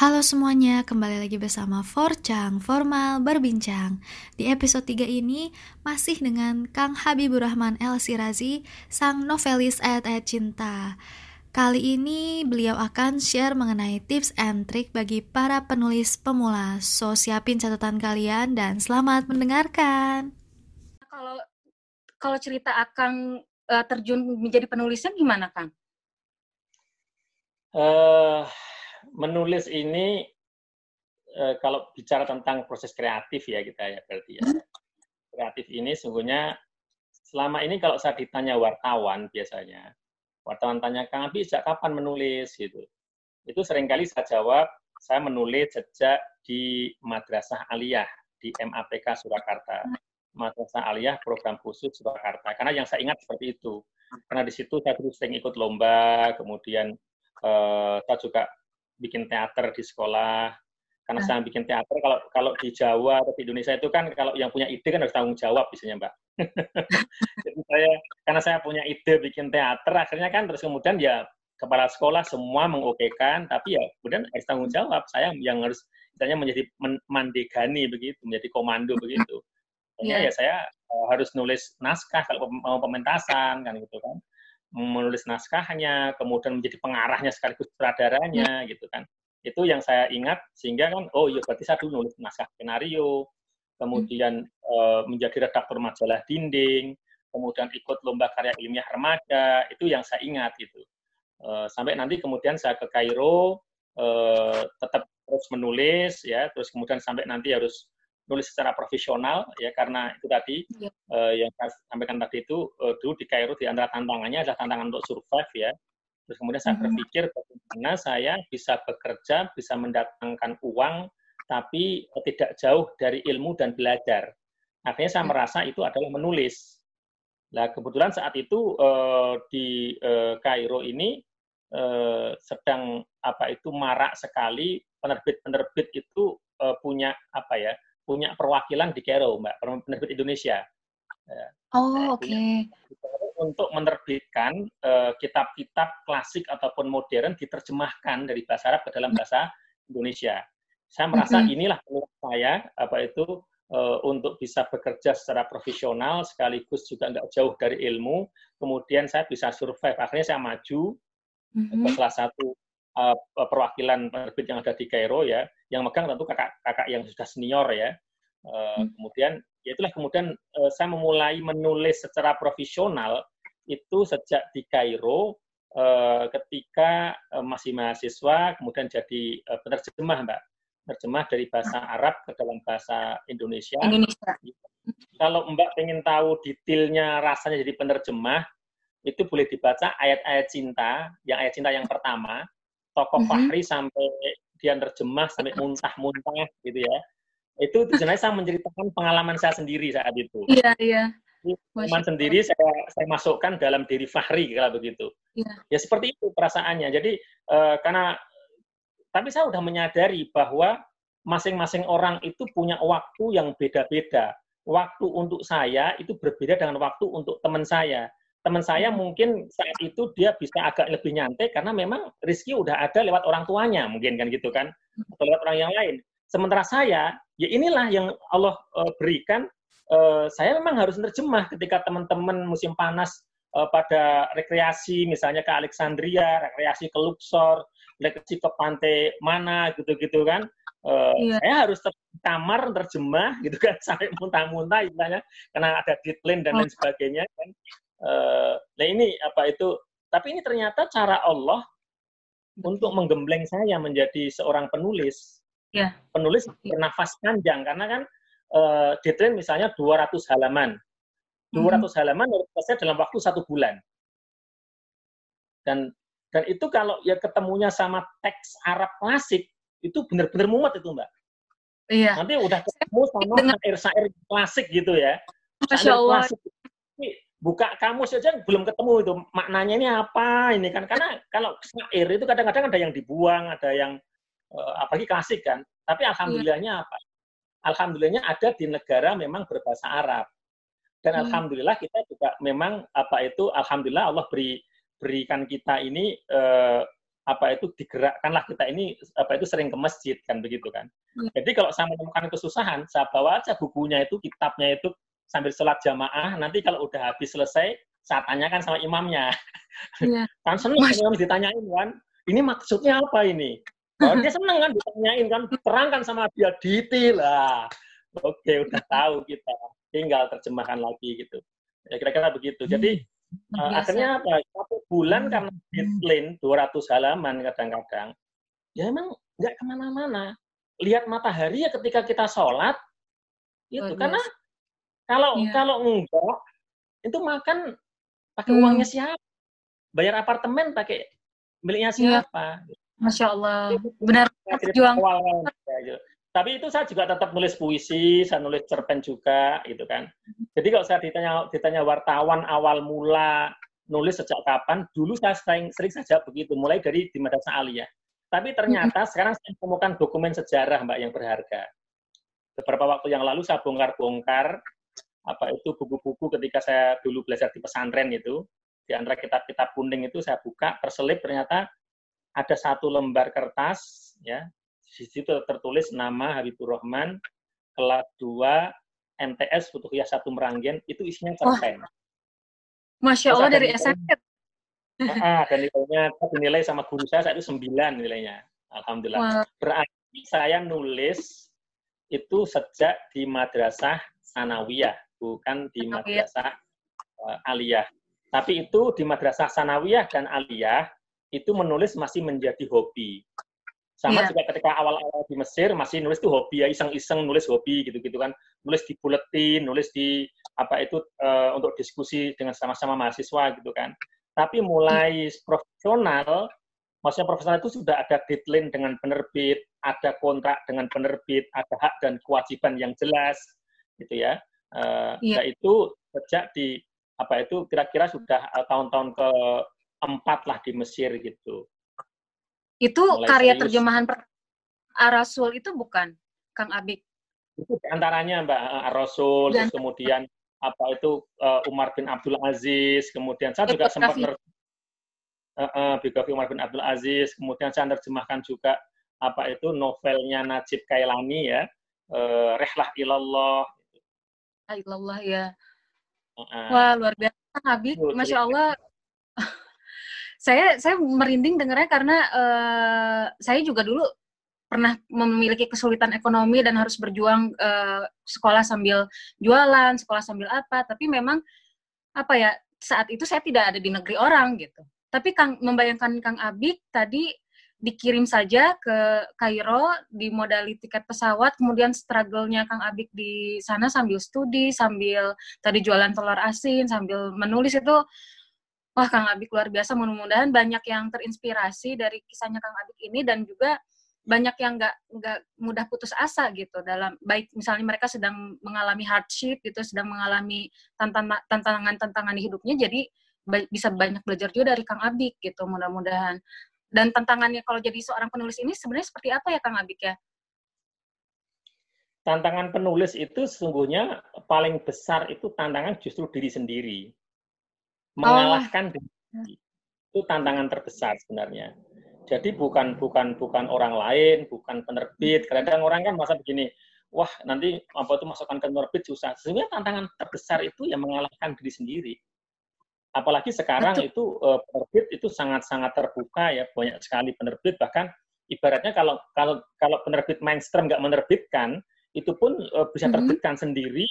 Halo semuanya, kembali lagi bersama Forcang, Formal Berbincang. Di episode 3 ini masih dengan Kang Habibur Rahman El Sirazi, sang novelis ayat-ayat cinta. Kali ini beliau akan share mengenai tips and trick bagi para penulis pemula. So, siapin catatan kalian dan selamat mendengarkan. Kalau kalau cerita akan uh, terjun menjadi penulisnya gimana, Kang? Uh, menulis ini uh, kalau bicara tentang proses kreatif ya kita ya berarti ya. Kreatif ini sungguhnya selama ini kalau saya ditanya wartawan biasanya, wartawan tanya Kang Abi sejak kapan menulis gitu. Itu sering kali saya jawab, saya menulis sejak di Madrasah Aliyah di MAPK Surakarta. Madrasah Aliyah program khusus Surakarta. Karena yang saya ingat seperti itu. Karena di situ saya terus sering ikut lomba, kemudian uh, saya juga bikin teater di sekolah. Karena ah. saya bikin teater kalau kalau di Jawa atau di Indonesia itu kan kalau yang punya ide kan harus tanggung jawab biasanya mbak. Jadi saya karena saya punya ide bikin teater akhirnya kan terus kemudian ya kepala sekolah semua mengokekan tapi ya kemudian harus tanggung jawab. Saya yang harus misalnya menjadi mandegani begitu menjadi komando begitu. Yeah. ya saya uh, harus nulis naskah kalau mau pementasan kan gitu kan menulis naskahnya, kemudian menjadi pengarahnya sekaligus sutradaranya, hmm. gitu kan. Itu yang saya ingat sehingga kan, oh iya berarti saya dulu nulis naskah skenario, kemudian hmm. uh, menjadi redaktur majalah dinding, kemudian ikut lomba karya ilmiah remaja, itu yang saya ingat gitu. Uh, sampai nanti kemudian saya ke Kairo, uh, tetap terus menulis ya, terus kemudian sampai nanti harus nulis secara profesional ya karena itu tadi ya. uh, yang saya sampaikan tadi itu uh, dulu di Kairo di antara tantangannya adalah tantangan untuk survive ya. Terus kemudian saya mm-hmm. berpikir bagaimana saya bisa bekerja, bisa mendatangkan uang, tapi tidak jauh dari ilmu dan belajar. Akhirnya saya ya. merasa itu adalah menulis. Nah kebetulan saat itu uh, di uh, Kairo ini uh, sedang apa itu marak sekali penerbit-penerbit itu punya apa ya punya perwakilan di Cairo, Mbak, penerbit Indonesia. Ya. Oh, oke. Okay. Untuk menerbitkan uh, kitab-kitab klasik ataupun modern diterjemahkan dari bahasa Arab ke dalam bahasa Indonesia. Saya merasa mm -hmm. inilah peluang saya apa itu uh, untuk bisa bekerja secara profesional sekaligus juga nggak jauh dari ilmu. Kemudian saya bisa survive. Akhirnya saya maju mm -hmm. ke salah satu uh, perwakilan penerbit yang ada di Kairo ya, yang megang tentu kakak-kakak yang sudah senior ya. Uh, hmm. Kemudian ya itulah kemudian uh, saya memulai menulis secara profesional itu sejak di Kairo uh, ketika uh, masih mahasiswa, kemudian jadi uh, penerjemah mbak, penerjemah dari bahasa hmm. Arab ke dalam bahasa Indonesia. Indonesia. Kalau mbak ingin tahu detailnya rasanya jadi penerjemah, itu boleh dibaca ayat-ayat cinta, yang ayat cinta yang pertama, tokoh mm-hmm. Fahri sampai dia terjemah sampai muntah-muntah gitu ya. Itu sebenarnya saya menceritakan pengalaman saya sendiri saat itu. Iya, iya. Teman sendiri saya saya masukkan dalam diri Fahri kalau begitu. Iya. Ya seperti itu perasaannya. Jadi uh, karena tapi saya sudah menyadari bahwa masing-masing orang itu punya waktu yang beda-beda. Waktu untuk saya itu berbeda dengan waktu untuk teman saya teman saya hmm. mungkin saat itu dia bisa agak lebih nyantai karena memang rezeki udah ada lewat orang tuanya mungkin kan gitu kan atau lewat orang yang lain. Sementara saya ya inilah yang Allah uh, berikan uh, saya memang harus terjemah ketika teman-teman musim panas uh, pada rekreasi misalnya ke Alexandria, rekreasi ke Luxor, rekreasi ke pantai mana gitu-gitu kan. Uh, iya. Saya harus kamar terjemah gitu kan sampai muntah-muntah istilahnya karena ada deadline dan lain sebagainya kan Uh, nah ini apa itu? Tapi ini ternyata cara Allah untuk menggembleng saya menjadi seorang penulis. Ya. Penulis bernafas panjang karena kan uh, deadline misalnya 200 halaman. 200 hmm. halaman harus selesai dalam waktu satu bulan. Dan dan itu kalau ya ketemunya sama teks Arab klasik itu benar-benar mumet itu mbak. Iya. Nanti udah ketemu sama syair-syair klasik gitu ya. Masya Allah. Klasik buka kamus saja belum ketemu itu maknanya ini apa ini kan karena kalau syair itu kadang-kadang ada yang dibuang ada yang uh, apalagi klasik kan tapi iya. alhamdulillahnya apa alhamdulillahnya ada di negara memang berbahasa Arab dan hmm. alhamdulillah kita juga memang apa itu alhamdulillah Allah beri berikan kita ini uh, apa itu digerakkanlah kita ini apa itu sering ke masjid kan begitu kan. Hmm. Jadi kalau saya menemukan kesusahan, saya bawa aja bukunya itu, kitabnya itu sambil sholat jamaah. Nanti kalau udah habis selesai, saya tanyakan sama imamnya. Yeah. kan seneng imam ditanyain kan, ini maksudnya apa ini? Oh, dia seneng kan ditanyain kan, terangkan sama dia detail lah. Oke, udah tahu kita. Tinggal terjemahkan lagi gitu. Ya kira-kira begitu. Jadi uh, akhirnya apa? Satu bulan hmm. karena deadline 200 halaman kadang-kadang, ya emang nggak ke mana-mana. Lihat matahari ya ketika kita sholat, itu karena kalau ya. kalau enggak itu makan pakai hmm. uangnya siapa? Bayar apartemen pakai miliknya iya. siapa? Ya. Masya Allah, benar. Gitu. Tapi itu saya juga tetap nulis puisi, saya nulis cerpen juga, gitu kan. Jadi kalau saya ditanya ditanya wartawan awal mula nulis sejak kapan, dulu saya sering, sering saja begitu, mulai dari di Madrasah Aliyah. Tapi ternyata sekarang saya menemukan dokumen sejarah, Mbak, yang berharga. Beberapa waktu yang lalu saya bongkar-bongkar apa itu buku-buku ketika saya dulu belajar di pesantren itu, di antara kitab-kitab kuning itu saya buka, terselip ternyata ada satu lembar kertas ya di situ tertulis nama Habibur Rahman kelas 2 MTS Futuhiyah satu Meranggen itu isinya cerpen. Oh. Masya Allah dari SMP. Ah, dan nilainya dinilai sama guru saya saat itu sembilan nilainya. Alhamdulillah. Wow. Berarti saya nulis itu sejak di madrasah sanawiyah, bukan di madrasah uh, aliyah. Tapi itu di madrasah sanawiyah dan aliyah itu menulis masih menjadi hobi. Sama yeah. juga ketika awal-awal di Mesir masih nulis tuh hobi ya, iseng-iseng nulis hobi gitu-gitu kan. Nulis di buletin, nulis di apa itu uh, untuk diskusi dengan sama-sama mahasiswa gitu kan. Tapi mulai yeah. profesional, maksudnya profesional itu sudah ada deadline dengan penerbit, ada kontrak dengan penerbit, ada hak dan kewajiban yang jelas gitu ya. Uh, yeah. Yaitu sejak di apa itu kira-kira sudah uh, tahun-tahun ke empat lah di Mesir gitu. Itu Mulai karya serius. terjemahan Arasul itu bukan, Kang Abik? Itu antaranya Mbak Arasul, terus kemudian apa itu uh, Umar bin Abdul Aziz, kemudian saya juga sempat uh, uh, biografi Umar bin Abdul Aziz, kemudian saya terjemahkan juga apa itu novelnya Najib Kailani ya, uh, Rehlah Ilallah. Ilallah ya. Uh, Wah luar biasa Habib, masya Allah. Saya saya merinding dengarnya karena uh, saya juga dulu pernah memiliki kesulitan ekonomi dan harus berjuang uh, sekolah sambil jualan, sekolah sambil apa, tapi memang apa ya saat itu saya tidak ada di negeri orang gitu. Tapi Kang membayangkan Kang Abik tadi dikirim saja ke Kairo di modali tiket pesawat, kemudian struggle-nya Kang Abik di sana sambil studi, sambil tadi jualan telur asin, sambil menulis itu wah Kang Abik luar biasa. Mudah-mudahan banyak yang terinspirasi dari kisahnya Kang Abik ini dan juga banyak yang nggak nggak mudah putus asa gitu dalam baik misalnya mereka sedang mengalami hardship gitu sedang mengalami tantangan tantangan tantangan di hidupnya jadi bisa banyak belajar juga dari Kang Abik gitu mudah-mudahan dan tantangannya kalau jadi seorang penulis ini sebenarnya seperti apa ya Kang Abik ya tantangan penulis itu sesungguhnya paling besar itu tantangan justru diri sendiri mengalahkan oh. itu tantangan terbesar sebenarnya. Jadi bukan bukan bukan orang lain, bukan penerbit. Kadang-kadang orang kan masa begini, wah nanti apa itu masukkan ke penerbit susah. Sebenarnya tantangan terbesar itu yang mengalahkan diri sendiri. Apalagi sekarang Betul. itu uh, penerbit itu sangat-sangat terbuka ya, banyak sekali penerbit bahkan ibaratnya kalau kalau kalau penerbit mainstream nggak menerbitkan itu pun uh, bisa mm-hmm. terbitkan mm -hmm. sendiri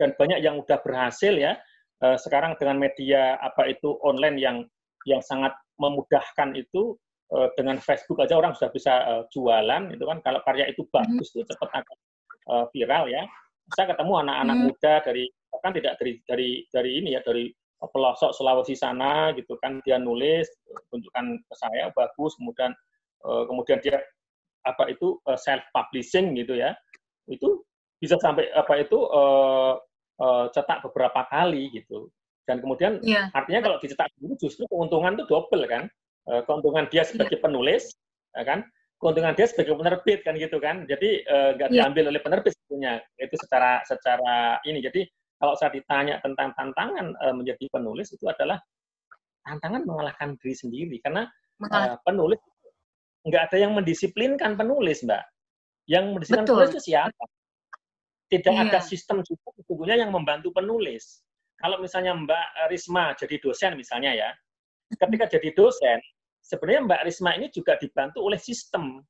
dan banyak yang udah berhasil ya uh, sekarang dengan media apa itu online yang yang sangat memudahkan itu uh, dengan Facebook aja orang sudah bisa uh, jualan itu kan kalau karya itu mhm. bagus mm -hmm. itu cepat akan uh, viral ya saya ketemu anak-anak mm -hmm. muda dari kan tidak dari dari dari ini ya dari pelosok Sulawesi sana gitu kan dia nulis tunjukkan ke saya bagus kemudian uh, kemudian dia apa itu uh, self publishing gitu ya itu bisa sampai apa itu uh, uh, cetak beberapa kali gitu. Dan kemudian yeah. artinya kalau dicetak dulu justru keuntungan itu double kan. Uh, keuntungan dia sebagai yeah. penulis, ya kan? Keuntungan dia sebagai penerbit kan gitu kan. Jadi nggak uh, diambil oleh penerbit sebetulnya. Itu secara secara ini. Jadi kalau saya ditanya tentang tantangan uh, menjadi penulis itu adalah tantangan mengalahkan diri sendiri karena uh, penulis nggak ada yang mendisiplinkan penulis, Mbak. Yang mendisiplinkan Betul. penulis itu siapa? Tidak Iya. ada sistem juga sesungguhnya yang membantu penulis. Kalau misalnya Mbak Risma jadi dosen misalnya ya, ketika jadi dosen, sebenarnya Mbak Risma ini juga dibantu oleh sistem.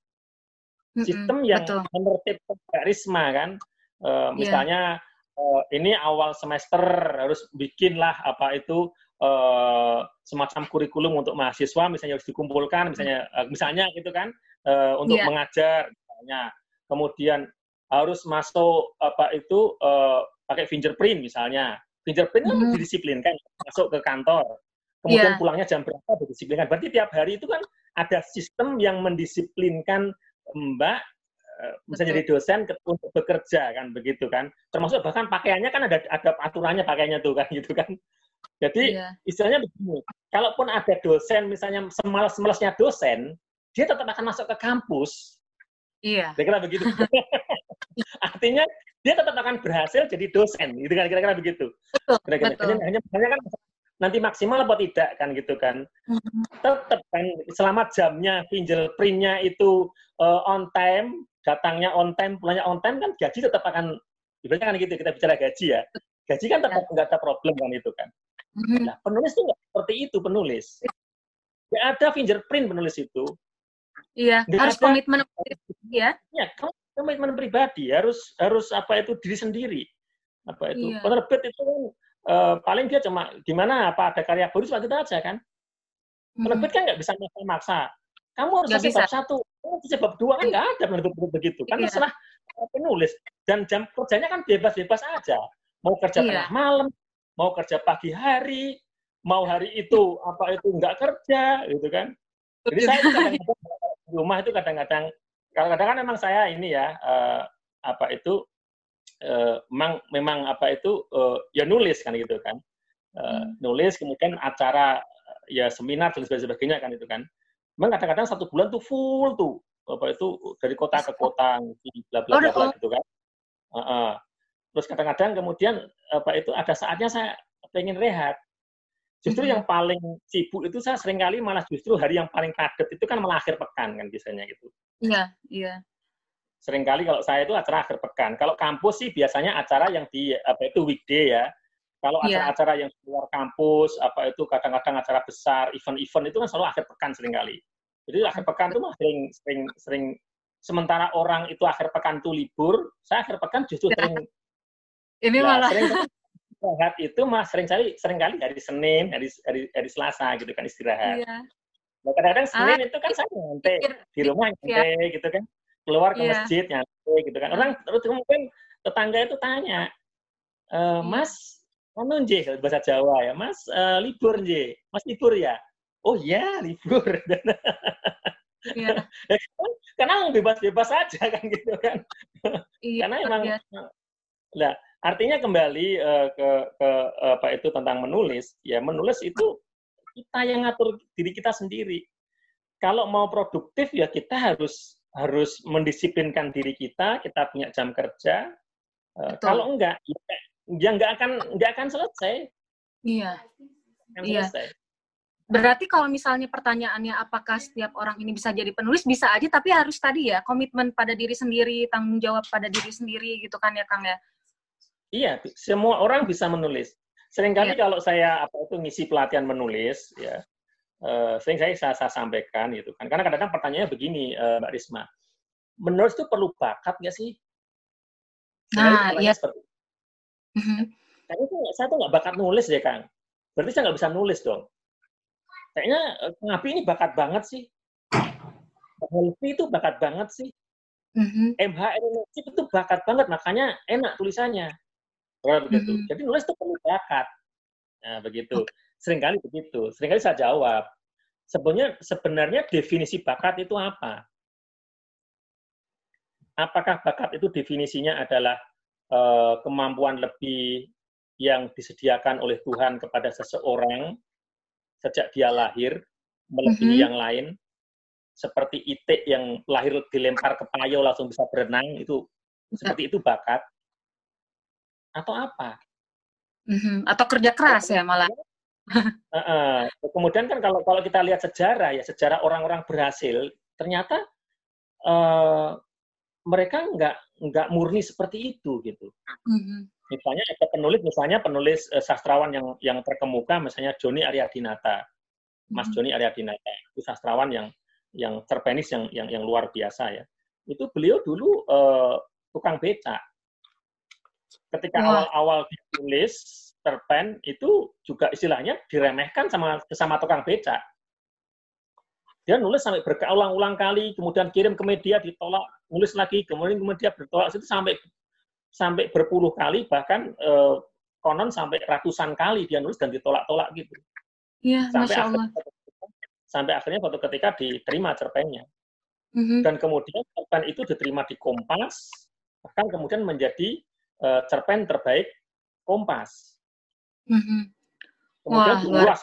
Sistem yang betul. menertibkan Mbak Risma kan. Eh, misalnya eh, ini awal semester harus bikinlah apa itu eh, semacam kurikulum untuk mahasiswa misalnya harus dikumpulkan misalnya eh, misalnya gitu kan eh, untuk Iya. mengajar misalnya kemudian harus masuk apa itu eh, pakai fingerprint misalnya fingerprint kan Mhm. didisiplinkan masuk ke kantor kemudian Iya. pulangnya jam berapa didisiplinkan berarti tiap hari itu kan ada sistem yang mendisiplinkan mbak eh, misalnya Betul. jadi dosen untuk bekerja kan begitu kan termasuk bahkan pakaiannya kan ada ada aturannya pakaiannya tuh kan gitu kan jadi Iya. istilahnya begini kalaupun ada dosen misalnya semalas-malasnya dosen dia tetap akan masuk ke kampus Iya. kira-kira begitu artinya dia tetap akan berhasil jadi dosen gitu kan kira-kira begitu Betul. kira-kira Betul. hanya, hanya hanya kan nanti maksimal apa tidak kan gitu kan Mhm. tetap kan selama jamnya fingerprintnya itu eh, on time datangnya on time pulangnya on time kan gaji tetap akan ibaratnya kan gitu kita bicara gaji ya gaji kan tetap nggak ada problem kan itu kan Mhm. nah penulis tuh nggak seperti itu penulis nggak ada fingerprint penulis itu Iya. Nggak Harus ada. komitmen ya. ya kamu komitmen pribadi harus harus apa itu diri sendiri apa itu Iya. penerbit itu kan eh, paling dia cuma gimana apa ada karya baru cuma kita aja kan Mhm. penerbit kan nggak bisa maksa-maksa kamu harus bab satu kamu selesai bab dua kan nggak ada penerbit begitu. Kan Iya. eh, penulis. Dan jam kerjanya kan bebas-bebas aja. Mau kerja Iya. tengah malam mau kerja pagi hari mau hari itu apa itu nggak kerja gitu kan. Jadi saya itu kadang-kadang di rumah itu kadang-kadang kadang-kadang kan memang saya ini ya eh, apa itu eh, memang memang apa itu eh, ya nulis kan gitu kan. Hmm. nulis kemudian acara ya seminar dan sebagainya kan itu kan memang kadang-kadang satu bulan tuh full tuh apa itu dari kota ke kota bla bla bla, bla gitu kan Heeh. terus kadang-kadang kemudian apa itu ada saatnya saya pengen rehat justru Mhm. yang paling sibuk itu saya sering kali malah justru hari yang paling padat itu kan malah akhir pekan kan biasanya gitu Iya. Iya. sering kali kalau saya itu acara akhir pekan. Kalau kampus sih biasanya acara yang di apa itu weekday ya. Kalau Iya. acara-acara yang luar kampus, apa itu kadang-kadang acara besar, event-event itu kan selalu akhir pekan sering kali. Jadi akhir pekan itu mah sering sering sering sementara orang itu akhir pekan itu libur, saya akhir pekan justru Ya, sering Ini ya, malah sering istirahat itu mah sering kali sering kali hari Senin, hari hari, hari Selasa gitu kan istirahat. iya. Nah, kadang-kadang Ah, Senin itu kan saya nyantai di rumah ya. nyantai gitu kan keluar ke Iya. masjid nyantai gitu kan orang terus kemudian tetangga itu tanya e, Iya. mas anu nje kalau bahasa Jawa ya. Mas eh, libur nje. Mas libur ya? Oh ya libur. Iya. Ya kan, karena bebas-bebas aja kan gitu kan. Iya. karena emang nah artinya kembali eh, ke ke apa itu tentang menulis. Ya menulis itu kita yang ngatur diri kita sendiri. Kalau mau produktif ya kita harus harus mendisiplinkan diri kita. Kita punya jam kerja. Betul. kalau enggak ya, ya nggak akan nggak akan selesai Iya. akan Iya. selesai Berarti kalau misalnya pertanyaannya apakah setiap orang ini bisa jadi penulis bisa aja tapi harus tadi ya komitmen pada diri sendiri, tanggung jawab pada diri sendiri gitu kan ya Kang ya. Iya, semua orang bisa menulis. Seringkali Iya. kalau saya apa itu ngisi pelatihan menulis, ya, eh, sering saya, saya saya sampaikan gitu kan. Karena kadang-kadang pertanyaannya begini, eh, Mbak Risma, menulis itu perlu bakat nggak sih? Nah, iya. seperti Mhm. Kayaknya tuh saya tuh nggak bakat nulis deh, Kang. Berarti saya nggak bisa nulis dong. Kayaknya eh, Ngapi ini bakat banget sih. Helvi itu bakat banget sih. Mhm. MH Ernest itu bakat banget, makanya enak tulisannya. Kalau begitu. Mhm. Jadi nulis itu perlu bakat. Nah, begitu. Seringkali begitu. Seringkali saya jawab. Sebenarnya sebenarnya definisi bakat itu apa? Apakah bakat itu definisinya adalah eh, kemampuan lebih yang disediakan oleh Tuhan kepada seseorang sejak dia lahir melebihi Mhm. yang lain? Seperti itik yang lahir dilempar ke payo langsung bisa berenang itu seperti itu bakat atau apa? Mhm. Atau kerja keras ya malah. Heeh. Kemudian kan kalau kalau kita lihat sejarah ya sejarah orang-orang berhasil ternyata uh, mereka nggak nggak murni seperti itu gitu. Mm-hmm. Misalnya ada penulis, misalnya penulis uh, sastrawan yang yang terkemuka, misalnya Joni Aryadinata, Mas mm-hmm. Joni Aryadinata, itu sastrawan yang yang cerpenis yang yang yang luar biasa ya. Itu beliau dulu uh, tukang becak. Ketika awal-awal ditulis cerpen itu juga istilahnya diremehkan sama sama tukang becak. Dia nulis sampai berulang-ulang kali, kemudian kirim ke media ditolak, nulis lagi, kemudian ke media bertolak, itu sampai sampai berpuluh kali, bahkan eh, konon sampai ratusan kali dia nulis dan ditolak-tolak gitu. Iya, sampai Masya Allah. Akhirnya, sampai akhirnya suatu ketika diterima cerpennya. Mm-hmm. Dan kemudian cerpen itu diterima di Kompas, bahkan kemudian menjadi uh, cerpen terbaik Kompas. Mm-hmm. Kemudian Wah, luas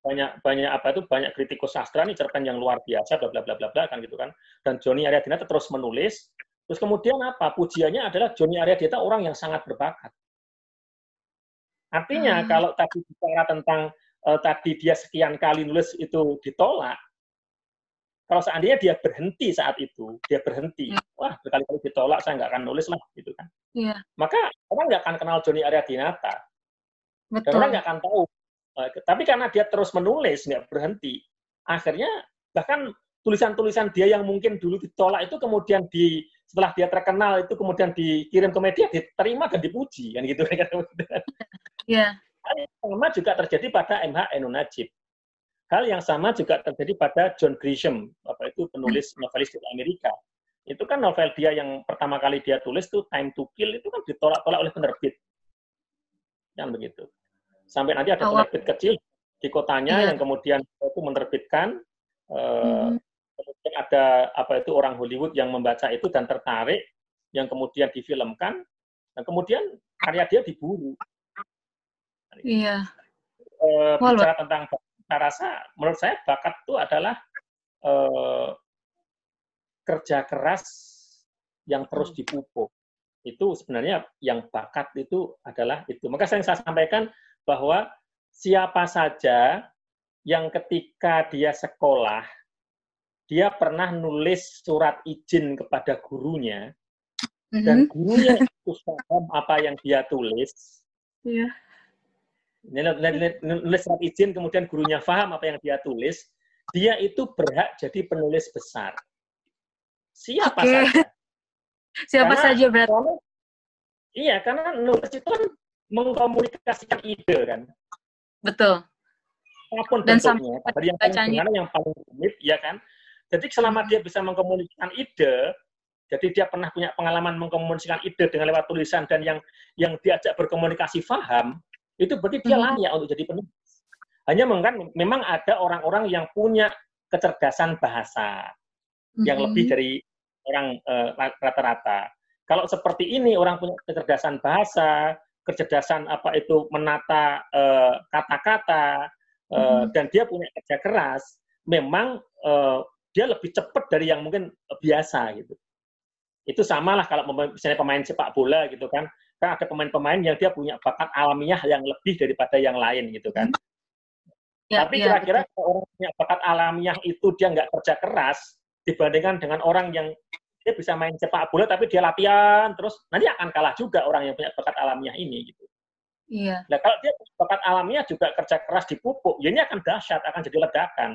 banyak banyak apa itu banyak kritikus sastra nih cerpen yang luar biasa bla bla bla bla bla kan gitu kan. Dan Joni Aryadinata terus menulis. Terus kemudian apa? Pujiannya adalah Joni Aryadinata orang yang sangat berbakat. Artinya hmm. kalau tadi bicara tentang uh, tadi dia sekian kali nulis itu ditolak kalau seandainya dia berhenti saat itu dia berhenti hmm. wah berkali-kali ditolak saya nggak akan nulis lah gitu kan. Yeah. maka orang nggak akan kenal Joni Aryadinata. Dan orang nggak akan tahu tapi karena dia terus menulis, nggak berhenti, akhirnya bahkan tulisan-tulisan dia yang mungkin dulu ditolak itu kemudian di setelah dia terkenal itu kemudian dikirim ke media diterima dan dipuji kan gitu kan Iya. Hal yang sama juga terjadi pada MH Enu Najib. Hal yang sama juga terjadi pada John Grisham, apa itu penulis novelis dari Amerika. Itu kan novel dia yang pertama kali dia tulis tuh Time to Kill itu kan ditolak-tolak oleh penerbit. Kan begitu sampai nanti ada penerbit kecil di kotanya iya. yang kemudian itu menerbitkan uh, kemudian ada apa itu orang Hollywood yang membaca itu dan tertarik yang kemudian difilmkan dan kemudian karya dia diburu. Iya. Uh, bicara tentang saya rasa menurut saya bakat itu adalah uh, kerja keras yang terus hmm. dipupuk. Itu sebenarnya yang bakat itu adalah itu. Maka saya, saya sampaikan bahwa siapa saja yang ketika dia sekolah, dia pernah nulis surat izin kepada gurunya, mm-hmm. dan gurunya itu paham apa yang dia tulis. Yeah. Nulis surat izin, kemudian gurunya paham apa yang dia tulis, dia itu berhak jadi penulis besar. Siapa okay. saja. Siapa karena, saja berarti? iya, karena nulis itu kan mengkomunikasikan ide kan. Betul. Apa pun Dan bentuknya, dari yang paling yang paling rumit, ya kan. Jadi selama dia bisa mengkomunikasikan ide, jadi dia pernah punya pengalaman mengkomunikasikan ide dengan lewat tulisan dan yang yang diajak berkomunikasi faham, itu berarti dia hmm. layak untuk jadi penulis. Hanya memang, memang ada orang-orang yang punya kecerdasan bahasa hmm. yang lebih dari orang uh, rata-rata. Kalau seperti ini orang punya kecerdasan bahasa, kecerdasan apa itu menata eh, kata-kata uh, uh, hmm. dan dia punya kerja keras, memang uh, dia lebih cepat dari yang mungkin biasa gitu. Itu samalah kalau misalnya pemain sepak bola gitu kan, kan ada pemain-pemain yang dia punya bakat alamiah yang lebih daripada yang lain gitu kan. Ya, Tapi ya, kira-kira ya, orang punya bakat alamiah itu dia nggak kerja keras dibandingkan dengan orang yang dia bisa main sepak bola tapi dia latihan terus nanti akan kalah juga orang yang punya bakat alamiah ini gitu. Iya. Nah kalau dia bakat alamiah juga kerja keras dipupuk, ya ini akan dahsyat, akan jadi ledakan.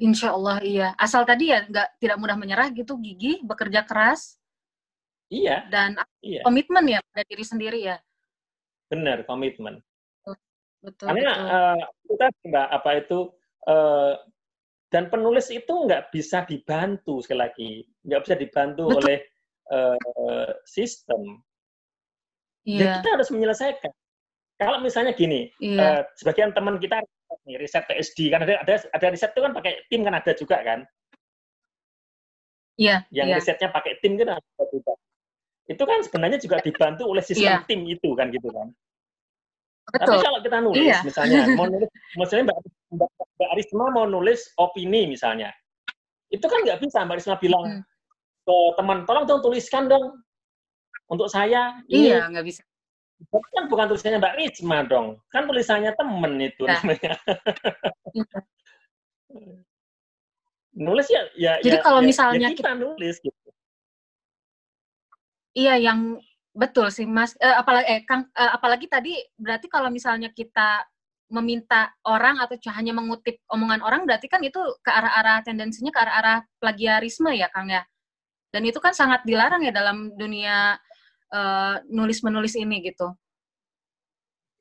Insya Allah iya. Asal tadi ya nggak tidak mudah menyerah gitu, gigi bekerja keras. Iya. Dan iya. komitmen ya pada diri sendiri ya. Benar komitmen. Betul. Karena betul. Uh, kita mbak apa itu uh, dan penulis itu nggak bisa dibantu sekali lagi, nggak bisa dibantu Betul. oleh uh, sistem. Yeah. Dan kita harus menyelesaikan. Kalau misalnya gini, yeah. uh, sebagian teman kita nih, riset PSD kan ada ada ada riset itu kan pakai tim kan ada juga kan? Iya. Yeah, yang yeah. risetnya pakai tim kan ada juga. Itu kan sebenarnya juga dibantu oleh sistem yeah. tim itu kan gitu kan. Betul. Tapi kalau kita nulis, iya. misalnya, mau nulis, misalnya Mbak, Mbak, Arisma mau nulis opini misalnya, itu kan nggak bisa Mbak Arisma bilang hmm. ke teman, tolong dong tuliskan dong untuk saya. Iya, nggak bisa. Kan bukan tulisannya Mbak Risma dong, kan tulisannya temen itu nah. namanya. nulis ya ya jadi ya, kalau ya, misalnya ya kita, kita nulis gitu iya yang betul sih mas eh, apalagi eh kang eh, apalagi tadi berarti kalau misalnya kita meminta orang atau hanya mengutip omongan orang berarti kan itu ke arah-arah tendensinya ke arah-arah plagiarisme ya Kang ya. Dan itu kan sangat dilarang ya dalam dunia uh, nulis-menulis ini gitu.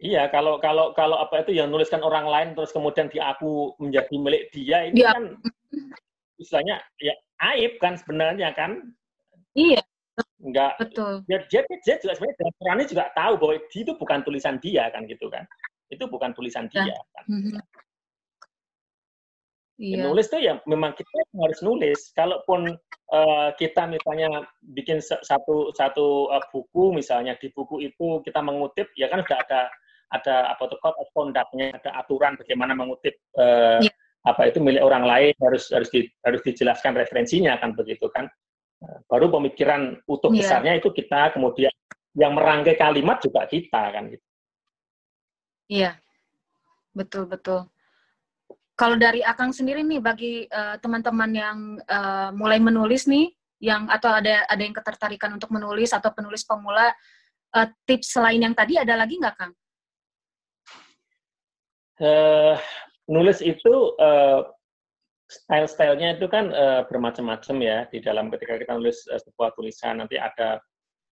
Iya, kalau kalau kalau apa itu yang nuliskan orang lain terus kemudian diaku menjadi milik dia ini dia, kan istilahnya ya aib kan sebenarnya kan? Iya. Enggak. Betul. Dia, dia, dia juga sebenarnya dalam juga tahu bahwa itu bukan tulisan dia kan gitu kan itu bukan tulisan dia. Kan? Mm-hmm. Iya. Nulis tuh ya memang kita harus nulis. Kalaupun uh, kita misalnya bikin satu satu uh, buku misalnya di buku itu kita mengutip ya kan sudah ada ada apa tuh code of conduct-nya, ada aturan bagaimana mengutip uh, yeah. apa itu milik orang lain harus harus di, harus dijelaskan referensinya kan begitu kan. baru pemikiran utuh yeah. besarnya itu kita kemudian yang merangkai kalimat juga kita kan gitu. Iya, betul betul. Kalau dari Akang sendiri nih, bagi uh, teman-teman yang uh, mulai menulis nih, yang atau ada ada yang ketertarikan untuk menulis atau penulis pemula, uh, tips selain yang tadi ada lagi nggak, Kang? Uh, nulis itu uh, style-stylenya itu kan uh, bermacam-macam ya di dalam ketika kita nulis uh, sebuah tulisan nanti ada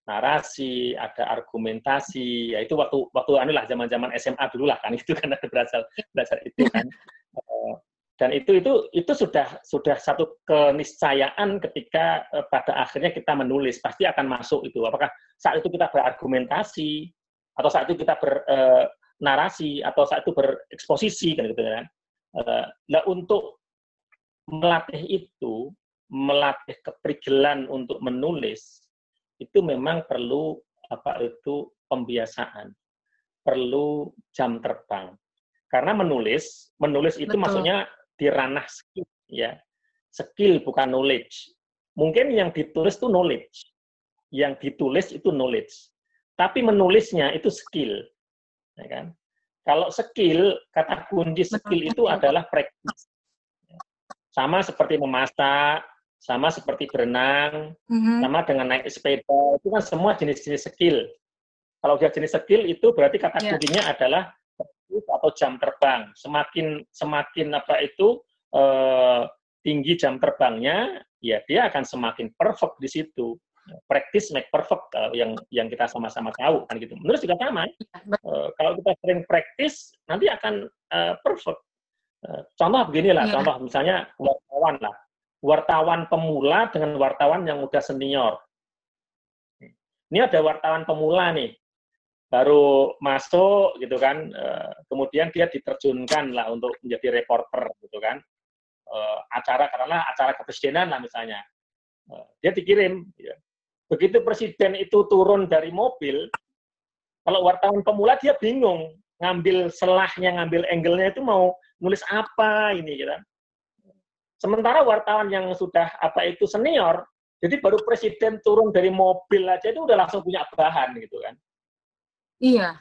narasi, ada argumentasi, ya itu waktu waktu anilah zaman-zaman SMA dulu lah kan itu kan berasal belajar itu kan. Eh, dan itu itu itu sudah sudah satu keniscayaan ketika uh, pada akhirnya kita menulis pasti akan masuk itu. Apakah saat itu kita berargumentasi atau saat itu kita bernarasi uh, atau saat itu bereksposisi kan gitu kan. Nah untuk melatih itu, melatih keprigelan untuk menulis itu memang perlu apa itu pembiasaan, perlu jam terbang. Karena menulis, menulis itu Betul. maksudnya di ranah skill ya. Skill bukan knowledge. Mungkin yang ditulis itu knowledge. Yang ditulis itu knowledge. Tapi menulisnya itu skill. Ya kan? Kalau skill, kata kunci skill itu adalah practice. Sama seperti memasak, sama seperti berenang, mm-hmm. sama dengan naik sepeda, itu kan semua jenis-jenis skill. Kalau dia jenis skill itu berarti kata yeah. kuncinya adalah atau jam terbang. Semakin semakin apa itu uh, tinggi jam terbangnya, ya dia akan semakin perfect di situ. Practice make perfect uh, yang yang kita sama-sama tahu kan gitu. Menurut juga sama. Uh, kalau kita sering practice, nanti akan uh, perfect. Uh, contoh beginilah, yeah. contoh misalnya wartawan lah wartawan pemula dengan wartawan yang udah senior. Ini ada wartawan pemula nih, baru masuk gitu kan, eh, kemudian dia diterjunkan lah untuk menjadi reporter gitu kan, eh, acara karena acara kepresidenan lah misalnya, eh, dia dikirim. Ya. Begitu presiden itu turun dari mobil, kalau wartawan pemula dia bingung ngambil selahnya, ngambil angle-nya itu mau nulis apa ini gitu kan. Sementara wartawan yang sudah apa itu senior, jadi baru presiden turun dari mobil aja itu udah langsung punya bahan gitu kan. Iya.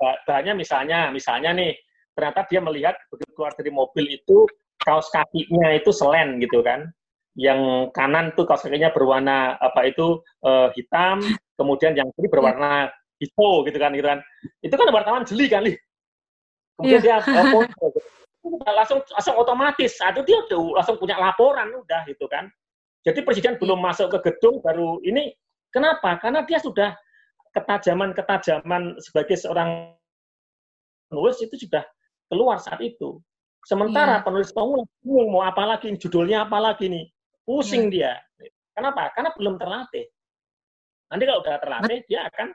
bahannya misalnya, misalnya nih, ternyata dia melihat begitu keluar dari mobil itu kaos kakinya itu selen gitu kan. Yang kanan tuh kaos kakinya berwarna apa itu uh, hitam, kemudian yang kiri berwarna hijau gitu kan, gitu kan. Itu kan wartawan jeli kan, nih. Kemudian iya. dia uh, foto, langsung langsung otomatis itu dia udah langsung punya laporan udah gitu kan. Jadi presiden belum masuk ke gedung baru ini kenapa? Karena dia sudah ketajaman-ketajaman sebagai seorang penulis itu sudah keluar saat itu. Sementara yeah. penulis pemula bingung mau apa lagi, judulnya apa lagi nih, pusing yeah. dia. Kenapa? Karena belum terlatih. Nanti kalau udah terlatih, dia akan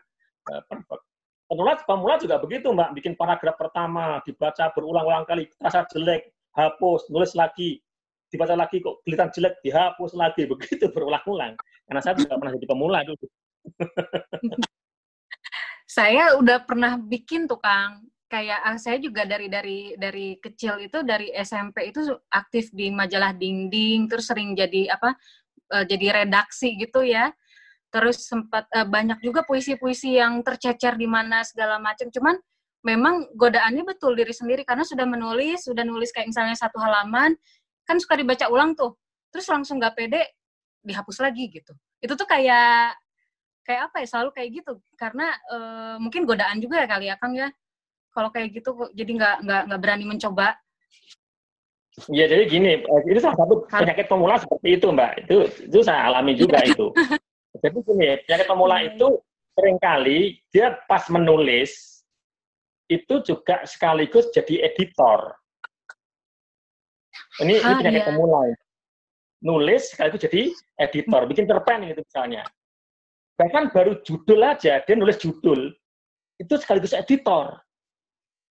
uh, perfect. Penulis pemula juga begitu, Mbak. Bikin paragraf pertama, dibaca berulang-ulang kali, terasa jelek, hapus, nulis lagi, dibaca lagi kok kelihatan jelek, dihapus lagi, begitu berulang-ulang. Karena saya juga pernah jadi pemula dulu. saya udah pernah bikin tuh, Kang. Kayak ah, saya juga dari dari dari kecil itu dari SMP itu aktif di majalah dinding, terus sering jadi apa? Eh, jadi redaksi gitu ya terus sempat uh, banyak juga puisi-puisi yang tercecer di mana segala macam. Cuman memang godaannya betul diri sendiri. Karena sudah menulis sudah nulis kayak misalnya satu halaman kan suka dibaca ulang tuh. Terus langsung nggak pede dihapus lagi gitu. Itu tuh kayak kayak apa ya selalu kayak gitu. Karena uh, mungkin godaan juga ya kali ya kang ya. Kalau kayak gitu jadi nggak nggak nggak berani mencoba. Iya, jadi gini, eh, itu salah satu penyakit pemula seperti itu, Mbak. Itu itu saya alami juga iya. itu. Jadi gini, penyakit pemula iya. itu sering kali dia pas menulis itu juga sekaligus jadi editor. Ini, ah, ini penyakit iya. pemula. Nulis sekaligus jadi editor, hmm. bikin cerpen gitu misalnya. Bahkan baru judul aja, dia nulis judul, itu sekaligus editor.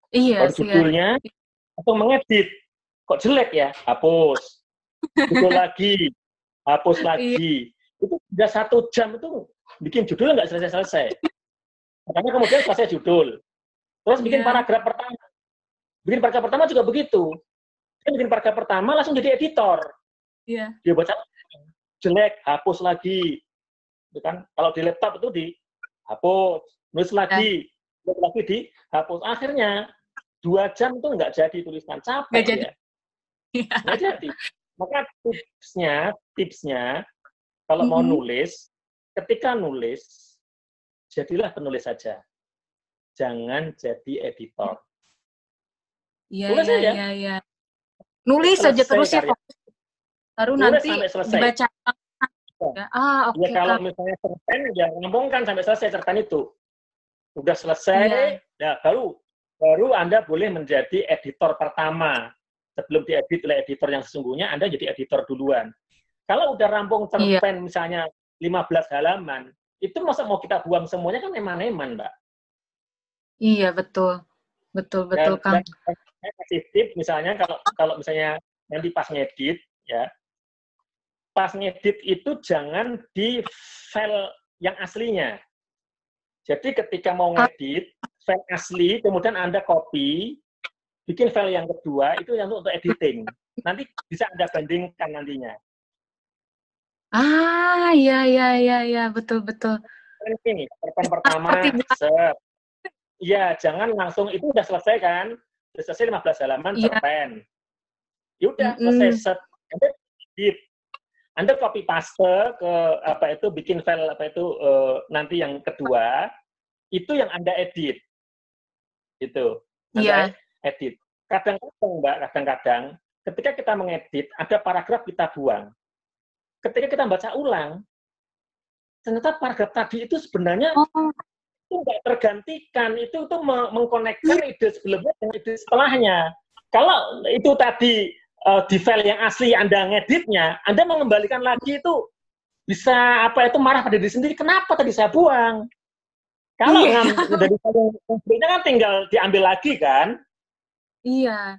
Iya, baru judulnya, iya. atau mengedit kok jelek ya hapus judul lagi hapus iya. lagi itu sudah satu jam itu bikin judul nggak selesai selesai makanya kemudian selesai judul terus bikin yeah. paragraf pertama bikin paragraf pertama juga begitu dia bikin paragraf pertama langsung jadi editor yeah. dia baca jelek hapus lagi itu kan kalau di laptop itu di hapus nulis lagi yeah. nulis lagi di hapus akhirnya dua jam itu nggak jadi tulisan capek nggak jadi. ya Nggak jadi. Maka tipsnya, tipsnya kalau mm -hmm. mau mm-hmm. nulis, ketika nulis, jadilah penulis saja. Jangan jadi editor. Iya, iya, iya, iya. Nulis saja terus ya, baru nanti dibaca. Ya. Ah, oke. Okay, ya, kalau misalnya cerpen, ya ngomongkan sampai selesai cerpen itu. Udah selesai, yeah. ya baru baru Anda boleh menjadi editor pertama sebelum diedit oleh editor yang sesungguhnya, Anda jadi editor duluan. Kalau udah rampung cerpen iya. misalnya 15 halaman, itu masa mau kita buang semuanya kan eman-eman, Mbak. Iya, betul. Betul, betul, Kang. Saya kasih tip misalnya kalau kalau misalnya nanti pas ngedit ya. Pas ngedit itu jangan di file yang aslinya. Jadi ketika mau ah. ngedit, file asli, kemudian Anda copy, bikin file yang kedua itu yang untuk editing. Nanti bisa Anda bandingkan nantinya. Ah, iya iya iya iya, betul betul. Ini pertemuan pertama, set. Iya, jangan langsung itu udah selesai kan? Udah selesai 15 halaman ya. cerpen. Ya udah mm -hmm. selesai set. Anda edit. Anda copy paste ke apa itu bikin file apa itu uh, nanti yang kedua itu yang Anda edit. Itu. Iya edit. Kadang-kadang, Mbak, kadang-kadang ketika kita mengedit, ada paragraf kita buang. Ketika kita baca ulang, ternyata paragraf tadi itu sebenarnya oh. itu nggak tergantikan, itu itu mengkonekkan hmm. ide sebelumnya dengan ide setelahnya. Kalau itu tadi uh, di file yang asli Anda ngeditnya, Anda mengembalikan lagi itu bisa apa itu marah pada diri sendiri. Kenapa tadi saya buang? Kalau iya. dari file yang kan tinggal diambil lagi kan, Iya.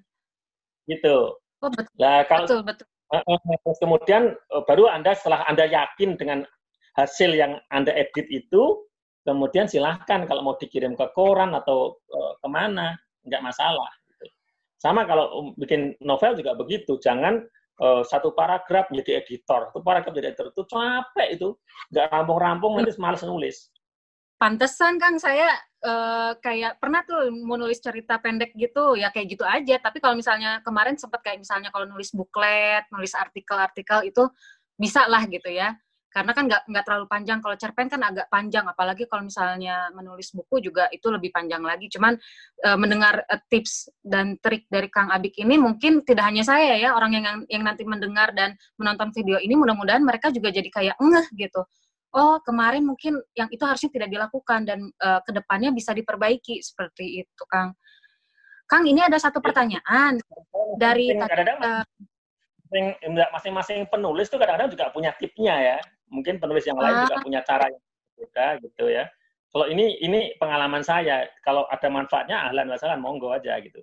Gitu. Oh, betul. Nah, kalau betul, betul. Uh, kemudian uh, baru Anda setelah Anda yakin dengan hasil yang Anda edit itu, kemudian silahkan kalau mau dikirim ke koran atau ke mana, nggak masalah. Gitu. Sama kalau um, bikin novel juga begitu, jangan satu paragraf menjadi editor, satu paragraf jadi editor itu capek itu, nggak rampung-rampung nanti malas nulis pantesan kan saya uh, kayak pernah tuh mau nulis cerita pendek gitu. Ya kayak gitu aja. Tapi kalau misalnya kemarin sempat kayak misalnya kalau nulis buklet nulis artikel-artikel itu bisa lah gitu ya. Karena kan nggak nggak terlalu panjang. Kalau cerpen kan agak panjang. Apalagi kalau misalnya menulis buku juga itu lebih panjang lagi. Cuman uh, mendengar uh, tips dan trik dari Kang Abik ini mungkin tidak hanya saya ya orang yang yang nanti mendengar dan menonton video ini mudah-mudahan mereka juga jadi kayak ngeh gitu oh kemarin mungkin yang itu harusnya tidak dilakukan dan uh, ke depannya bisa diperbaiki seperti itu, Kang. Kang, ini ada satu pertanyaan dari kadang-kadang uh, masing-masing penulis tuh kadang-kadang juga punya tipnya ya. Mungkin penulis yang lain uh, juga ah. punya cara yang berbeda gitu ya. Kalau ini ini pengalaman saya, kalau ada manfaatnya ahlan wasalan monggo aja gitu.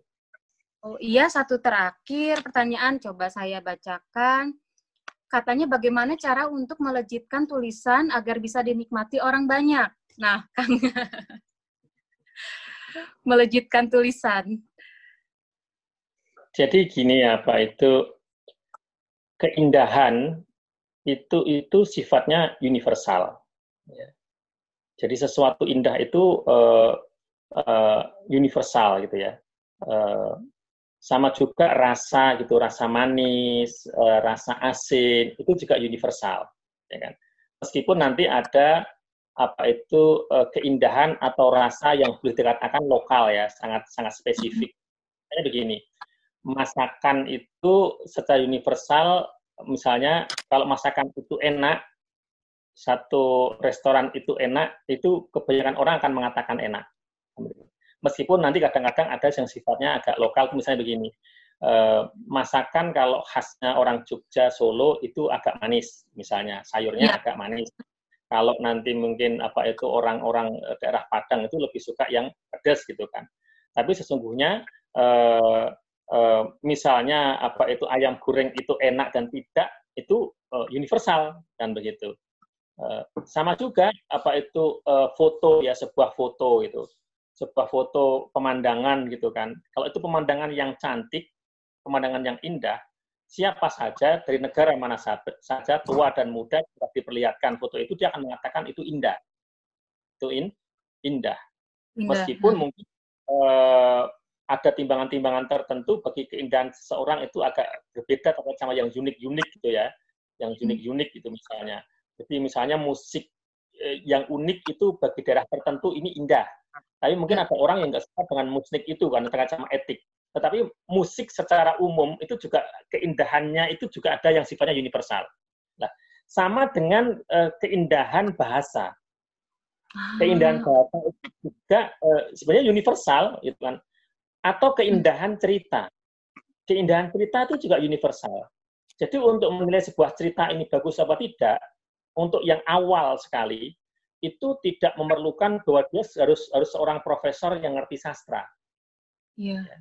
Oh iya, satu terakhir pertanyaan coba saya bacakan katanya bagaimana cara untuk melejitkan tulisan agar bisa dinikmati orang banyak. Nah, Kang, melejitkan tulisan. Jadi gini ya Pak, itu keindahan itu itu sifatnya universal. Ya. Jadi sesuatu indah itu uh, uh, universal gitu ya. Uh, sama juga rasa gitu, rasa manis, uh, rasa asin itu juga universal, ya kan. Meskipun nanti ada apa itu uh, keindahan atau rasa yang boleh dikatakan lokal ya, sangat sangat spesifik. Jadi begini, masakan itu secara universal, misalnya kalau masakan itu enak, satu restoran itu enak, itu kebanyakan orang akan mengatakan enak. Meskipun nanti kadang-kadang ada yang sifatnya agak lokal, misalnya begini, eh, masakan kalau khasnya orang Jogja, Solo itu agak manis, misalnya sayurnya ya. agak manis. Kalau nanti mungkin apa itu orang-orang eh, daerah Padang itu lebih suka yang pedas gitu kan. Tapi sesungguhnya eh, eh, misalnya apa itu ayam goreng itu enak dan tidak itu universal dan begitu. Sama juga apa itu foto ya sebuah foto itu sebuah foto pemandangan gitu kan. Kalau itu pemandangan yang cantik, pemandangan yang indah, siapa saja dari negara mana saja, tua dan muda, diperlihatkan foto itu, dia akan mengatakan itu indah. Itu in, indah. indah. Meskipun hmm. mungkin uh, ada timbangan-timbangan tertentu bagi keindahan seseorang itu agak berbeda terkait sama yang unik-unik gitu ya. Yang hmm. unik-unik gitu misalnya. Jadi misalnya musik eh, yang unik itu bagi daerah tertentu ini indah tapi mungkin ada orang yang nggak suka dengan musik itu karena terkait sama etik. Tetapi musik secara umum itu juga keindahannya itu juga ada yang sifatnya universal. Nah, sama dengan uh, keindahan bahasa. Keindahan ah. bahasa itu juga uh, sebenarnya universal, gitu kan. Atau keindahan cerita. Keindahan cerita itu juga universal. Jadi untuk menilai sebuah cerita ini bagus apa tidak, untuk yang awal sekali, itu tidak memerlukan bahwa dia harus harus seorang profesor yang ngerti sastra. Iya. Yeah.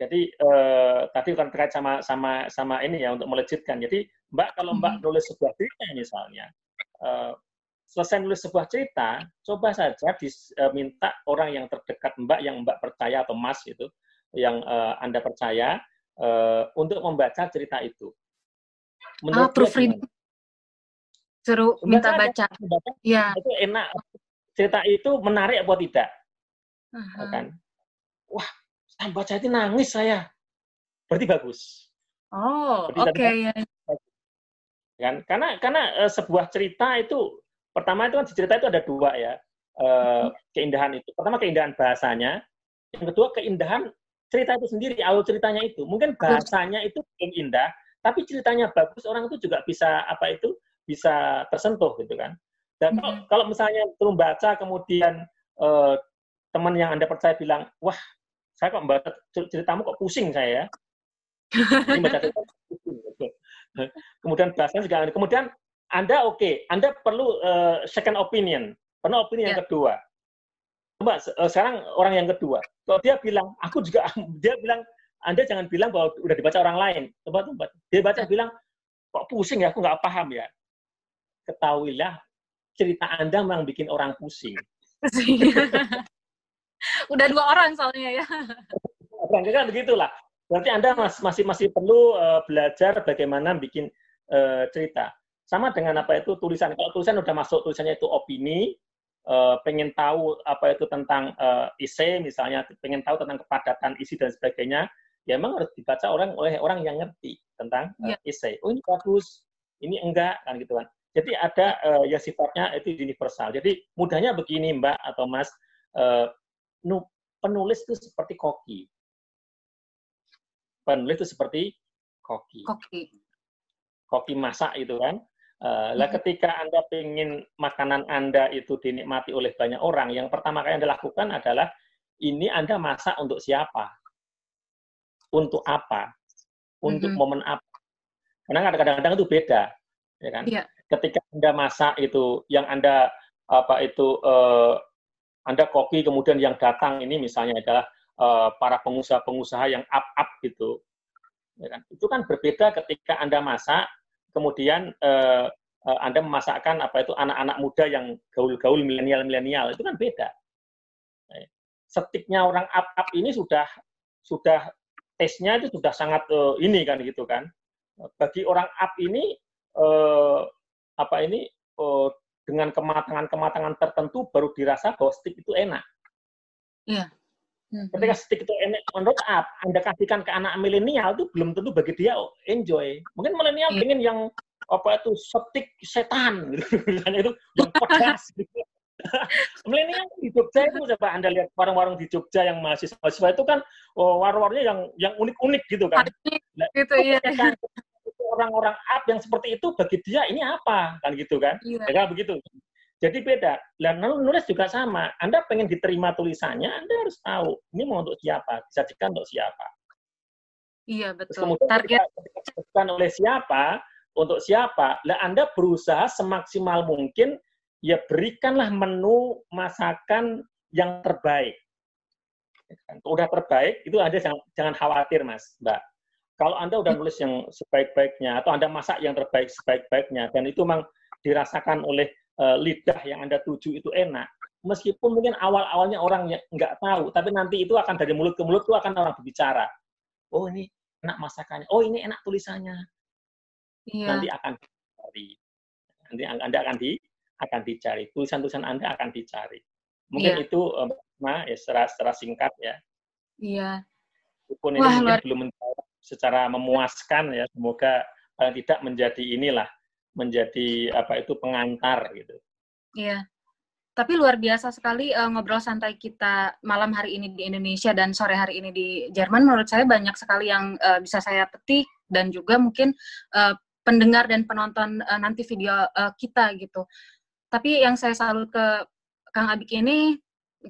Jadi eh, tadi kan terkait sama sama sama ini ya untuk melejitkan. Jadi Mbak kalau Mbak mm-hmm. nulis sebuah cerita misalnya, eh, selesai nulis sebuah cerita, coba saja diminta eh, orang yang terdekat Mbak yang Mbak percaya atau Mas itu, yang eh, Anda percaya eh, untuk membaca cerita itu. Menurut ah, proofreading Suruh minta baca. baca. Ya. Itu enak. Cerita itu menarik apa tidak? Uh-huh. Kan? Wah, saya baca itu nangis saya. Berarti bagus. Oh, oke. Okay. Ya. Kan? Karena karena uh, sebuah cerita itu pertama itu kan di cerita itu ada dua ya uh, keindahan itu. Pertama keindahan bahasanya, yang kedua keindahan cerita itu sendiri, alur ceritanya itu. Mungkin bahasanya itu belum indah, tapi ceritanya bagus, orang itu juga bisa apa itu bisa tersentuh gitu kan. Dan kalau, mm-hmm. kalau misalnya belum baca kemudian uh, teman yang anda percaya bilang, wah saya kok membaca ceritamu kok pusing saya ya. baca cerita pusing. Gitu. Kemudian bahasanya juga kemudian anda oke, okay, Anda perlu uh, second opinion, perlu opini yeah. yang ya. kedua. Coba uh, sekarang orang yang kedua, kalau dia bilang, aku juga, dia bilang, Anda jangan bilang bahwa udah dibaca orang lain. Coba, coba. Dia baca yeah. bilang, kok pusing ya, aku nggak paham ya ketahuilah cerita Anda memang bikin orang pusing. Udah dua orang soalnya ya. Kan begitulah. Berarti Anda masih masih perlu uh, belajar bagaimana bikin uh, cerita. Sama dengan apa itu tulisan. Kalau tulisan udah masuk tulisannya itu opini, uh, pengen tahu apa itu tentang uh, isi misalnya, pengen tahu tentang kepadatan isi dan sebagainya, ya memang harus dibaca orang oleh orang yang ngerti tentang uh, isi. Oh ini bagus, ini enggak kan gitu kan. Jadi ada uh, yang sifatnya itu universal. Jadi mudahnya begini Mbak atau Mas, uh, penulis itu seperti koki. Penulis itu seperti koki. Koki. Koki masak itu kan. Uh, lah ketika Anda ingin makanan Anda itu dinikmati oleh banyak orang, yang pertama kali Anda lakukan adalah ini Anda masak untuk siapa? Untuk apa? Untuk mm -hmm. momen apa? Karena kadang-kadang itu beda, ya kan? Yeah ketika Anda masak itu, yang Anda apa itu uh, Anda koki kemudian yang datang ini misalnya adalah uh, para pengusaha-pengusaha yang up-up gitu. Ya kan? Itu kan berbeda ketika Anda masak, kemudian uh, uh, Anda memasakkan apa itu anak-anak muda yang gaul-gaul milenial-milenial, itu kan beda. Ya. Setiknya orang up-up ini sudah sudah tesnya itu sudah sangat uh, ini kan gitu kan. Bagi orang up ini uh, apa ini oh, dengan kematangan-kematangan tertentu baru dirasa bahwa stick itu enak. Iya. Hmm. Ketika stick itu on road up, Anda kasihkan ke anak milenial itu belum tentu bagi dia enjoy. Mungkin milenial yeah. ingin yang apa itu stick setan gitu. itu yang pedas gitu. milenial di Jogja itu coba Anda lihat warung-warung di Jogja yang mahasiswa-mahasiswa itu kan oh, warung-warungnya yang yang unik-unik gitu kan. Nah, itu iya. Orang-orang up yang seperti itu bagi dia ini apa kan gitu kan. Iya. Ya, begitu. Jadi beda. Dan nulis juga sama. Anda pengen diterima tulisannya, Anda harus tahu ini mau untuk siapa, disajikan untuk siapa. Iya betul. kemudian Target disajikan oleh siapa, untuk siapa. Lah Anda berusaha semaksimal mungkin ya berikanlah menu masakan yang terbaik. Udah terbaik itu Anda jangan, jangan khawatir Mas, Mbak. Kalau Anda udah nulis yang sebaik-baiknya atau Anda masak yang terbaik sebaik-baiknya dan itu memang dirasakan oleh uh, lidah yang Anda tuju itu enak, meskipun mungkin awal-awalnya orang nggak tahu, tapi nanti itu akan dari mulut ke mulut itu akan orang berbicara. Oh ini enak masakannya, oh ini enak tulisannya. Iya. Nanti akan dicari. Nanti Anda akan di akan dicari. Tulisan-tulisan Anda akan dicari. Mungkin iya. itu um, nah, ya secara, secara singkat ya. Iya. Walaupun ini luar... belum menjawab secara memuaskan ya, semoga paling tidak menjadi inilah menjadi apa itu pengantar gitu. Iya. Tapi luar biasa sekali uh, ngobrol santai kita malam hari ini di Indonesia dan sore hari ini di Jerman. Menurut saya banyak sekali yang uh, bisa saya petik dan juga mungkin uh, pendengar dan penonton uh, nanti video uh, kita gitu. Tapi yang saya salut ke Kang Abik ini,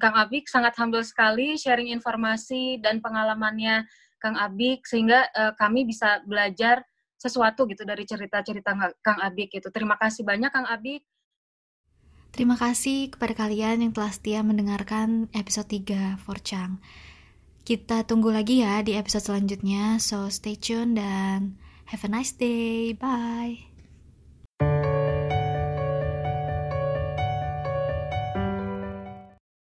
Kang Abik sangat humble sekali sharing informasi dan pengalamannya Kang Abik sehingga uh, kami bisa belajar sesuatu gitu dari cerita-cerita Kang Abik gitu. Terima kasih banyak Kang Abik. Terima kasih kepada kalian yang telah setia mendengarkan episode 3 Forchang. Kita tunggu lagi ya di episode selanjutnya, so stay tune dan have a nice day. Bye.